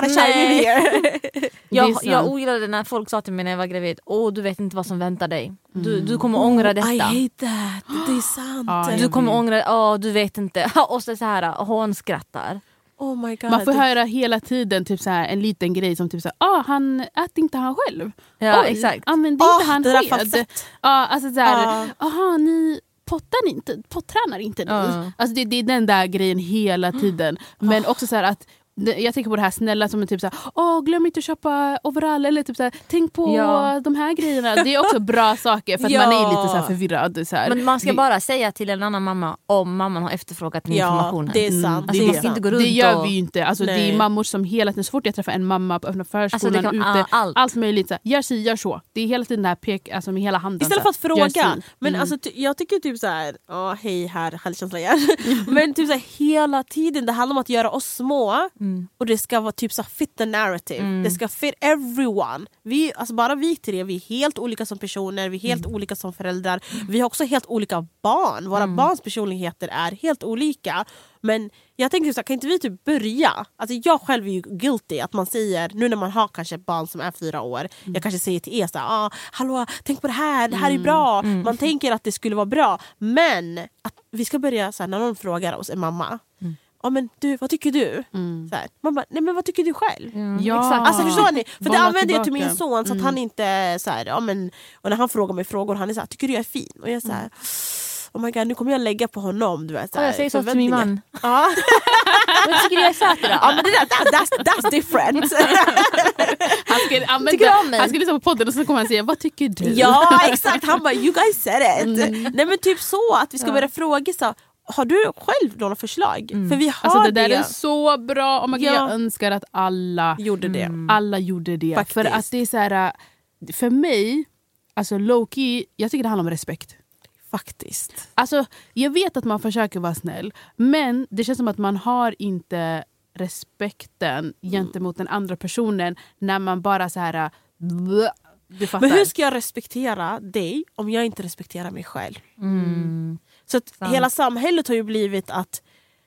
gotta chime in Nej. jag, är jag ogillade när folk sa till mig när jag var gravid, åh du vet inte vad som väntar dig. Du, du kommer ångra detta. I hate that. Det är sant. Ja, Du kommer ångra, åh du vet inte. Och så, så här hånskrattar. Oh my god. Man får höra hela tiden typ så här, en liten grej som typ så här, ah, han äter inte han själv. Ja, Oj, exakt. Använder Ah, inte han det där sked? falsett. Ja, alltså så här, Ja. aha, ni pottar inte, pottränar inte ni? Ja. Alltså det, det är den där grejen hela tiden. Men också så här att jag tänker på det här snälla som är typ såhär, Åh, glöm inte att köpa overall eller typ såhär, tänk på Ja. de här grejerna. Det är också bra saker för att Ja. man är lite så förvirrad. Så. Men man ska Det- bara säga till en annan mamma om mamman har efterfrågat den Ja, informationen. det är sant. Alltså, det, är sant. inte gå runt Det gör och... vi ju inte. Alltså, det är mammor som hela tiden, så fort jag träffar en mamma på öppna förskolan, Alltså, det kan- ute, ah, allt. allt möjligt. Så här, gör si, gör så. Det är hela tiden det här pek, alltså med hela handen. Istället för att fråga. si. Men Mm. alltså, jag tycker typ så här, ja hej här, självkänsla igen. Men typ så här, hela tiden det handlar om att göra oss små och det ska vara typ så fit the narrative. Det ska fit everyone. Vi, alltså bara vi tre, vi är helt olika som personer, vi är helt olika som föräldrar. Vi har också helt olika barn. Våra barns personligheter är helt olika. Men jag tänker så här, kan inte vi typ börja? Alltså jag själv är ju guilty att man säger, nu när man har kanske ett barn som är fyra år, jag kanske säger till er så här, ah, hallå tänk på det här, det här är bra. Man tänker att det skulle vara bra. Men att vi ska börja så här, när någon frågar oss, en mamma, ja men du vad tycker du? Så här, man bara, nej men vad tycker du själv? Ja. Exakt. Alltså förstår ni? För det använder jag till min son så att han inte så här, ja, men, och när han frågar mig frågor, han är så här, tycker du jag är fin? Och jag är så här, oh my god nu kommer jag lägga på honom. Du vet, så Ja, här, jag säger så till min man. Ja. Jag tycker jag är söt idag. ja men det där, that, that's, that's different. Han skulle, använda, du han skulle lyssna på podden och så kommer han säga, vad tycker du? ja exakt, han bara you guys said it. Nej men typ så att vi ska börja fråga så har du själv några förslag? För vi har Alltså det där det. är så bra. My God, Ja. Jag önskar att alla, gjorde det. alla gjorde det. Faktiskt. För att det är så här, för mig, alltså low key, jag tycker det handlar om respekt. Faktiskt. Alltså, jag vet att man försöker vara snäll, men det känns som att man har inte respekten gentemot den andra personen när man bara så här... Men hur ska jag respektera dig om jag inte respekterar mig själv? Mm. Så att Sant. hela samhället har ju blivit att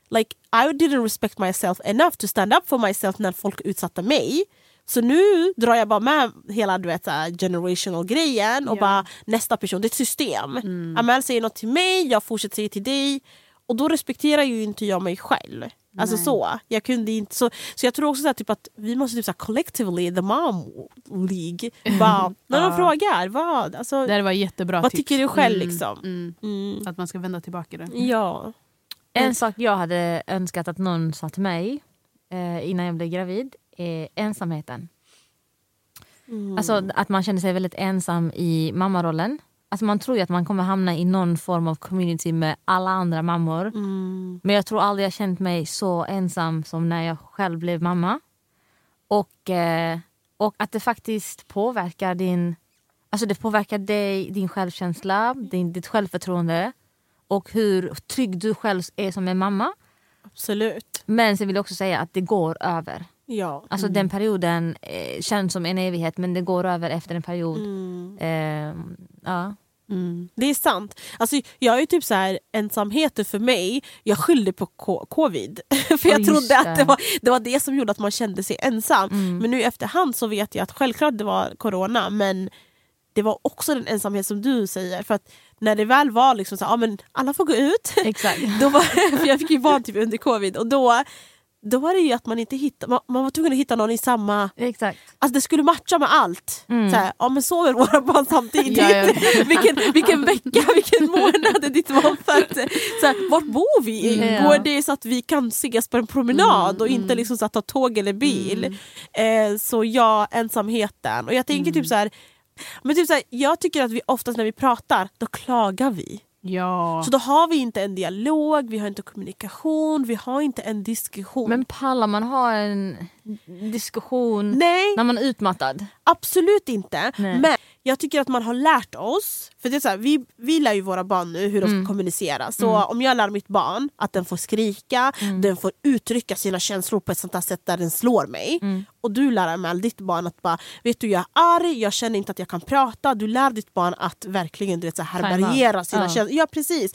like, I didn't respect myself enough to stand up for myself när folk utsatte mig. Så nu drar jag bara med hela du vet, generational grejen och Ja. bara nästa person, det är ett system. Mm. Amel säger något till mig, jag fortsätter säga till dig. Och då respekterar ju inte jag mig själv. Alltså Nej. så. Jag kunde inte, så, så jag tror också så här, typ att vi måste typ så här, collectively, the mom league, bara, när de Ja. frågar vad, alltså, Det var jättebra vad tips. tycker du själv Mm, liksom? Mm, Mm. att man ska vända tillbaka det. Ja. En sak jag hade önskat att någon sa till mig eh, innan jag blev gravid är ensamheten. Mm. Alltså att man känner sig väldigt ensam i mammarollen. Alltså man tror ju att man kommer hamna i någon form av community med alla andra mammor. Mm. Men jag tror aldrig jag känt mig så ensam som när jag själv blev mamma. Och, eh, och att det faktiskt påverkar din... Alltså det påverkar dig, din självkänsla, din, ditt självförtroende och hur trygg du själv är som en mamma. Absolut. Men sen vill jag också säga att det går över. Ja. Alltså den perioden eh, känns som en evighet men det går över efter en period. Mm. Eh, ja. Mm. Det är sant. Alltså, jag är typ så här, ensamheten för mig, jag skyllde på covid. för jag Ja, just trodde att det var, det var det som gjorde att man kände sig ensam. Mm. Men nu i efterhand så vet jag att självklart det var corona men det var också den ensamhet som du säger. För att när det väl var liksom så här, ja, men alla får gå ut. Exakt. då var, för jag fick ju barn typ under covid och då, då var det ju att man inte hittade, man, man var tvungen att hitta någon i samma Exakt. Alltså det skulle matcha med allt. Mm. Så här, ja men sover våra barn samtidigt? Ja, ja. vilken, vilken vecka, vilken månad är ditt barn född? Vart bor vi? Mm. Går det så att vi kan ses på en promenad Mm, och inte mm. liksom så att ta tåg eller bil? Eh, så ja, ensamheten. Och jag tänker Mm. typ så här, men typ så här, jag tycker att vi oftast när vi pratar, då klagar vi. Ja. Så då har vi inte en dialog, vi har inte kommunikation, vi har inte en diskussion. Men pallar man ha en diskussion Nej, när man är utmattad? Absolut inte. Nej. Men jag tycker att man har lärt oss, för det är så här, vi, vi lär ju våra barn nu hur de ska Mm. kommunicera. Så Mm. om jag lär mitt barn att den får skrika, Mm. den får uttrycka sina känslor på ett sånt här sätt där den slår mig. Mm. Och du lär med ditt barn att bara, vet du jag är arg, jag känner inte att jag kan prata. Du lär ditt barn att verkligen du vet, så här, härbärgera sina Ja. känslor. Ja precis.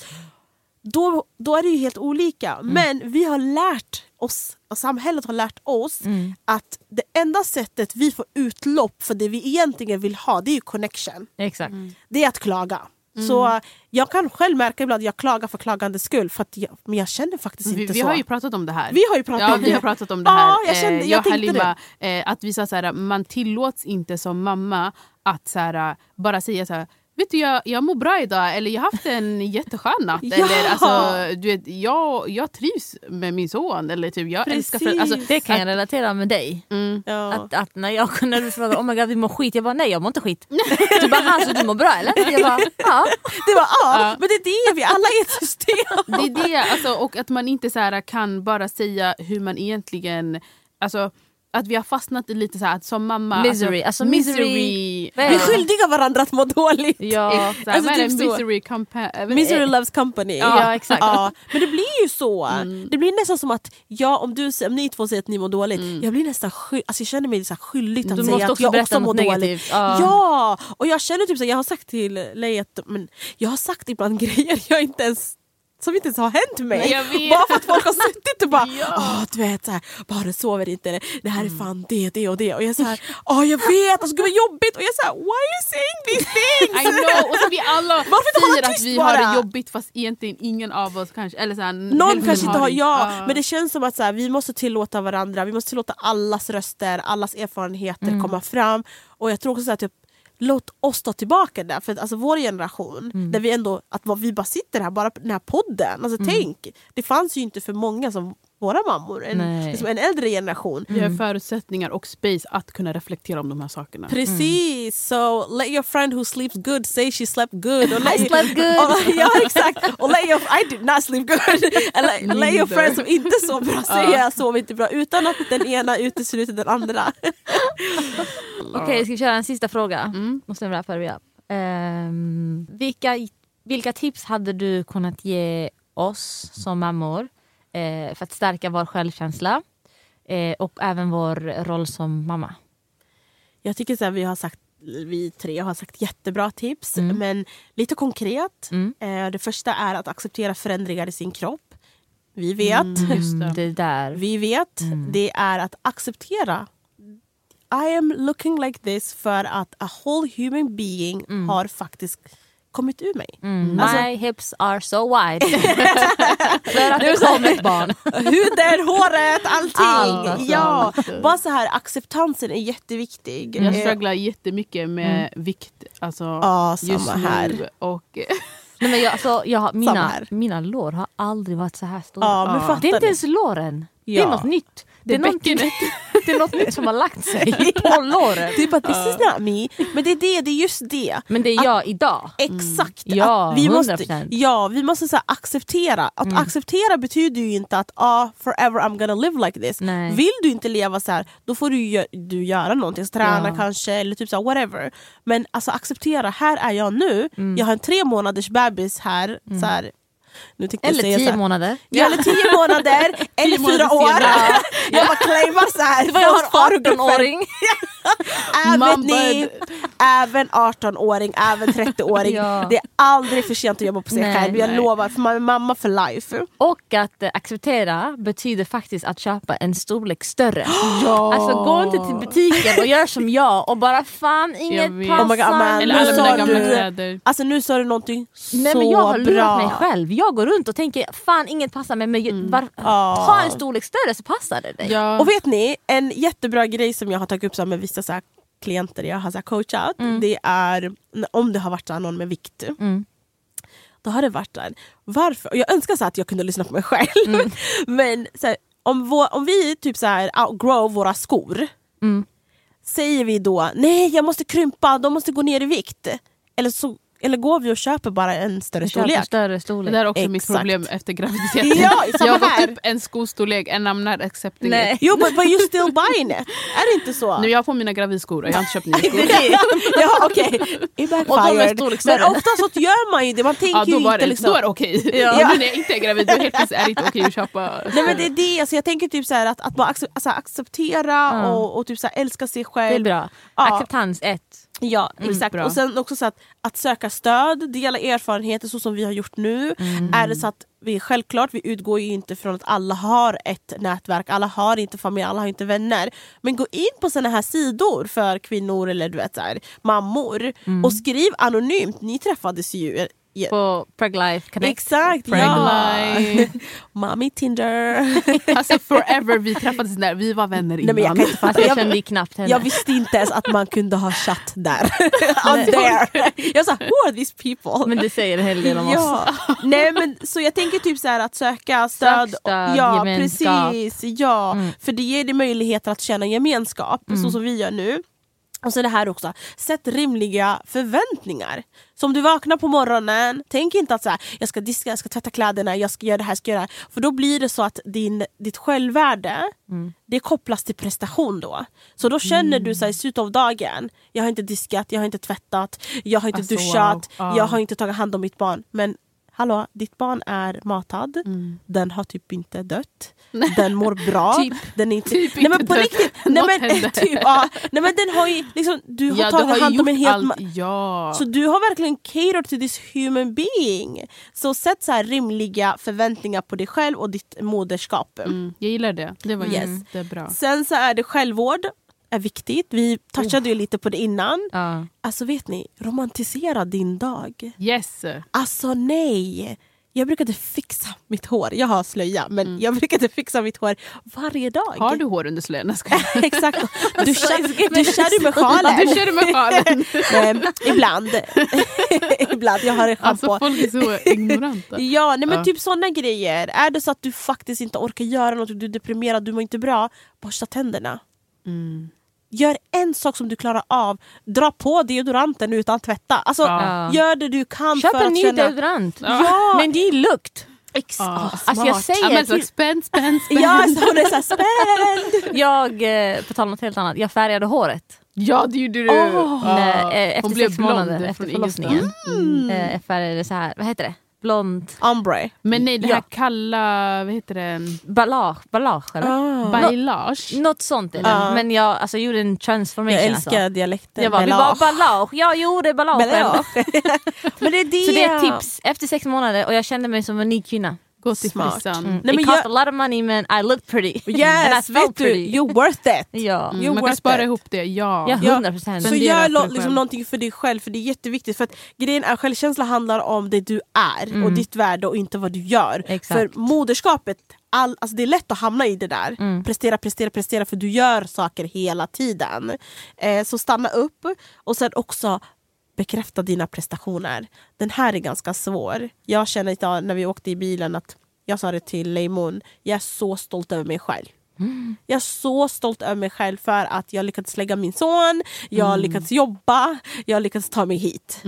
Då, då är det ju helt olika. Mm. Men vi har lärt oss, och samhället har lärt oss Mm. att det enda sättet vi får utlopp för det vi egentligen vill ha, det är ju connection. Exakt. Det är att klaga. Så jag kan själv märka ibland att jag klagar för klagandets skull, för att jag, men jag känner faktiskt vi, inte vi så. har ju pratat om det här. vi har ju pratat Ja, om vi det. har pratat om det här. Ja, jag kände- Eh, jag tänkte Halima, eh, att vi sa så här, man tillåts inte som mamma att så här, bara säga så här, Vet du, jag, jag mår bra idag, eller jag har haft en jätteskön natt. Ja! Eller, alltså, du vet, jag, jag trivs med min son. Eller typ, jag älskar för, alltså. Det kan jag relatera med dig. mm, Ja. Att, att när, jag, när du frågar oh my god vi mår skit, jag bara nej jag mår inte skit. Du bara alltså du mår bra eller? Jag bara ja. Det var ja, Ja. men det är det, vi alla är ett system. Det är det, alltså, och att man inte så här, kan bara säga hur man egentligen... Alltså, att vi har fastnat i lite så här, att som mamma... Misery, alltså misery. Vad är Vi är skyldiga varandra att må dåligt. Ja. Exakt, Alltså, vad är det? typ så. Misery compa- Misery loves company. Ja, exakt. Ja, men det blir ju så. Mm. Det blir nästan som att jag, om, du, om ni två säger att ni mår dåligt, Mm. jag blir nästan sky- alltså jag känner mig så här skyldig att Du säga att jag också mår dåligt. Ja. Ja, och jag känner typ så här, jag har sagt till Leia att men, jag har sagt ibland grejer jag inte ens som inte ens har hänt mig. Bara för att folk har suttit och bara Ja. Åh, du vet såhär, bara sover inte, det här är fan det, det och det. Och jag är såhär, åh jag vet, alltså, gud vad jobbigt. Och jag såhär, why are you saying these things? I know! Och så vi alla Varför säger att vi bara? har det jobbigt fast egentligen ingen av oss kanske... Eller så här, Någon kanske inte har, ja, men det känns som att så här, vi måste tillåta varandra, vi måste tillåta allas röster, allas erfarenheter Mm. komma fram. Och jag tror också så här, typ, låt oss ta tillbaka det. För alltså, vår generation, Mm. där vi ändå att vi bara sitter här, bara på den här podden. Alltså, Tänk, det fanns ju inte för många som våra mammor, en, liksom en äldre generation. Vi har förutsättningar och space att kunna reflektera om de här sakerna. Precis, so let your friend who sleeps good say she slept good. Och let I slept good. Och, ja exakt, och let your, I did not sleep good. Eller let your friend som inte sov bra säga jag sov inte bra utan att den ena utesluter den andra. Okej, ska vi köra en sista fråga? Och sen wrappar vi upp. Ehm, vilka, vilka tips hade du kunnat ge oss som mammor eh, för att stärka vår självkänsla eh, och även vår roll som mamma? Jag tycker så här, vi har sagt vi tre har sagt jättebra tips, Mm. men lite konkret. Mm. Eh, det första är att acceptera förändringar i sin kropp. Vi vet, Just det. Mm, det där. vi vet, Mm. det är att acceptera. I am looking like this för att a whole human being har faktiskt kommit ur mig. Mm, Alltså- my hips are so wide. för att det kom ett barn. Huden, håret, allting. Allt, alltså. ja. Allt. Bara så här, acceptansen är jätteviktig. Jag Eh, strugglar jättemycket med vikt alltså, Ja, just nu. här. Och, Nej, men jag, alltså, jag, mina, mina lår har aldrig varit så här stora. Ja, Det är inte ens låren. Det Ja. är något nytt. Det är, bäckenet. det är något som har lagt sig låret. Det är bara this is not me. Men det är det, det är just det. Men det är jag idag. Exakt. Ja, att vi 100%. måste, ja, vi måste så acceptera. Att Mm. acceptera betyder ju inte att ah, forever I'm gonna live like this. Nej. Vill du inte leva så här, då får du, du göra någonting. Så träna Ja. kanske eller typ så här, whatever. Men alltså acceptera, här är jag nu. Mm. Jag har en tre månaders bebis här. Så här Eller tio här, månader. Ja, eller tio månader, eller månader fyra år. senare. jag bara claimar så här. Vad jag har farogrupper. 18-åring. Även ni, även 18-åring, även 30-åring. Ja. Det är aldrig för sent att jobba på sig Nej, själv. Jag nej. lovar, för man är mamma för life. Och att eh, acceptera betyder faktiskt att köpa en storlek större. ja. Alltså gå inte till butiken och gör som jag och bara fan inget passar Oh God. Eller Nu alla mina gamla du- kläder. Alltså nu sa du någonting så men jag har lurat bra. mig själv. Jag går runt och tänker fan inget passar mig men var, Ja. ta en storlek större så passar det dig. Ja. Och vet ni, en jättebra grej som jag har tagit upp så med vissa så här klienter jag har så här coachat, det är om det har varit så här någon med vikt. Mm. Då har det varit där. Varför? Och jag önskar så här att jag kunde lyssna på mig själv. Mm. Men så här, om, vår, om vi typ så här outgrow våra skor, Mm. säger vi då nej jag måste krympa, de måste gå ner i vikt. Eller, så, eller går vi och köper bara en större storlek? större Det storlek. där är också mitt Exakt. problem efter graviditeten. Ja, jag har upp en skostorlek and I'm not accepting Nej. it. Jo but, but you still buying it, är det inte så? Nu jag har på mina gravidskor och jag har inte köpt nya skor. ja okej, it Och de är storlek Men större. ofta så gör man ju det, man tänker Ja, ju då, var inte det, liksom... då är det okej. Ja. Men när jag inte är gravid då helt plötsligt är det inte okej att köpa Nej men det är det, alltså, jag tänker typ så här att, att bara alltså, acceptera Ja. och, och typ så här, älska sig Det är själv. bra. Ja. Acceptans ett. Ja Mm, exakt. bra. och sen också så att, att söka stöd, dela erfarenheter så som vi har gjort nu. Mm. Är det så att vi självklart, vi utgår ju inte från att alla har ett nätverk, alla har inte familj, alla har inte vänner. Men gå in på såna här sidor för kvinnor eller du vet så här, mammor Mm. och skriv anonymt. Ni träffades ju. Ja, På Preg Life Connect. Exakt, ja! Preglife. Mommy Tinder. Alltså forever, vi träffades där, vi var vänner Nej, men jag innan. kan inte jag kände knappt henne. Jag visste inte ens att man kunde ha chatt där. Out there. Jag sa, who are these people? Men det säger en hel del om oss. Ja. Nej, men, så jag tänker typ så här att söka stöd. Sök stöd, ja, gemenskap. precis. Ja. Mm. För det ger dig möjligheter att känna gemenskap, så som vi gör nu. Och så det här också, sätt rimliga förväntningar. Så om du vaknar på morgonen, tänk inte att så här, jag ska diska, jag ska tvätta kläderna, jag ska göra det här, jag ska göra det här. För då blir det så att din, ditt självvärde det kopplas till prestation då. Så då känner du så här, i slutet av dagen, jag har inte diskat, jag har inte tvättat, jag har inte Alltså, duschat, wow. Ja. jag har inte tagit hand om mitt barn. Men hallå, ditt barn är matad, Mm. den har typ inte dött, den mår bra. Typ. Den är inte, Typ nej, men på riktigt, nej, men, typ, ja, nej men den har ju liksom, du har Ja, tagit har hand om en ma- Ja. så du har verkligen catered to this human being. Så sätt så här rimliga förväntningar på dig själv och ditt moderskap. Mm, jag gillar det. Det var Yes. jättebra. Sen så är det självvård är viktigt. Vi touchade ju lite på det innan. Ja. Alltså vet ni, romantisera din dag. Yes. Alltså nej! Jag brukade fixa mitt hår. Jag har slöja, men jag brukade fixa mitt hår varje dag. Har du hår under slöjan? Exakt. Duschar, duschar du med sjalen? Du kör med sjalen. Ehm, ibland. ibland. Jag har en Alltså schampo. folk är så ignoranta. Ja, nej, men Ja. typ såna grejer. Är det så att du faktiskt inte orkar göra något, du är deprimerad, du mår inte bra, borsta tänderna. Mm. Gör en sak som du klarar av. Dra på deodoranten utan tvätta. Alltså, Ja. Gör det du kan Köp för en att ny känna... deodorant. Ja. Men det är lukt. Ex-. Ah, Alltså jag säger Ja, men så till, spänn, spänn, spänn. Ja, så hon är såhär spänd! jag, eh, på tal om något helt annat, jag färgade håret. Ja det gjorde du. Eh, Hon efter blev sex blond månader efter förlossningen. Mm. Eh, jag färgade så här, vad heter det? Blond, Ombre. Men nej det här Ja. kalla, vad heter det? ballage, ballage eller? Ah. Bailage. Något sånt är det. Ja. Men jag alltså, gjorde en transformation. Jag älskar alltså. dialekten. Jag bara, det var ballage, jag gjorde ballage. Ballage. Men det är det. Så det är ett tips efter sex månader och jag kände mig som en ny kvinna. Gå till Smart. frissan. Mm. Nej, It men cost jag- a lot of money men I looked pretty. And I Yes, vet du, pretty. you're worth it. Ja, Mm, You're man kan spara it. ihop det, ja. ja, Ja. 100 procent. Så Spendera gör lo- liksom någonting för dig själv, för det är jätteviktigt. För att grejen är, självkänsla handlar om det du är och ditt värde och inte vad du gör. Exakt. För moderskapet, all, alltså det är lätt att hamna i det där. Mm. Prestera, prestera, prestera för du gör saker hela tiden. Eh, så stanna upp och sen också bekräfta dina prestationer. Den här är ganska svår. Jag känner idag när vi åkte i bilen att jag sa det till Leimon, jag är så stolt över mig själv. Jag är så stolt över mig själv för att jag lyckats lägga min son, jag har lyckats jobba, jag lyckats ta mig hit.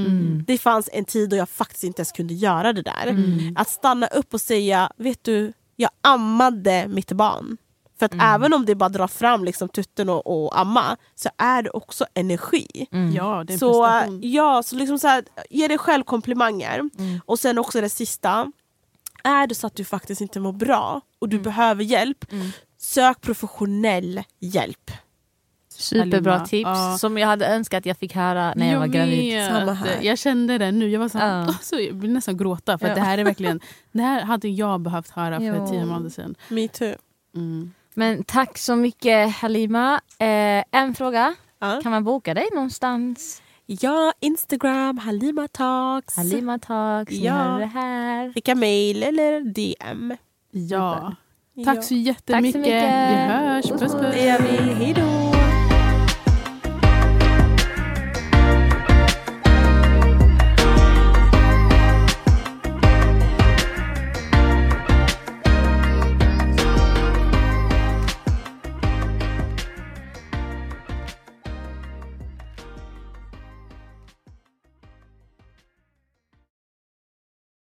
Det fanns en tid då jag faktiskt inte ens kunde göra det där. Att stanna upp och säga, vet du, jag ammade mitt barn. För att även om det bara drar fram liksom tutten och, och amma så är det också energi. Ja, det är en Så, prestation. ja, så liksom så här, ge dig själv komplimanger. Mm. Och sen också det sista. Är det så att du faktiskt inte mår bra och Mm. du behöver hjälp, sök professionell hjälp. Superbra tips Ja. som jag hade önskat jag fick höra när jag, var gravid. Samma här. Jag kände det nu. Jag, var så, Ja. alltså, jag vill nästan gråta. För att Ja. det här är verkligen Det här hade jag behövt höra för Ja. tio månader sedan. Me too. Mm. Men tack så mycket Halima. Eh, en fråga. Ja. Kan man boka dig någonstans? Ja, Instagram, Halima Talks. Halima Talks, ni Ja. hörde det här. Skicka mail eller DM. Ja. Tack så jättemycket. mycket. Vi hörs. Puss puss. Det gör vi. Hejdå!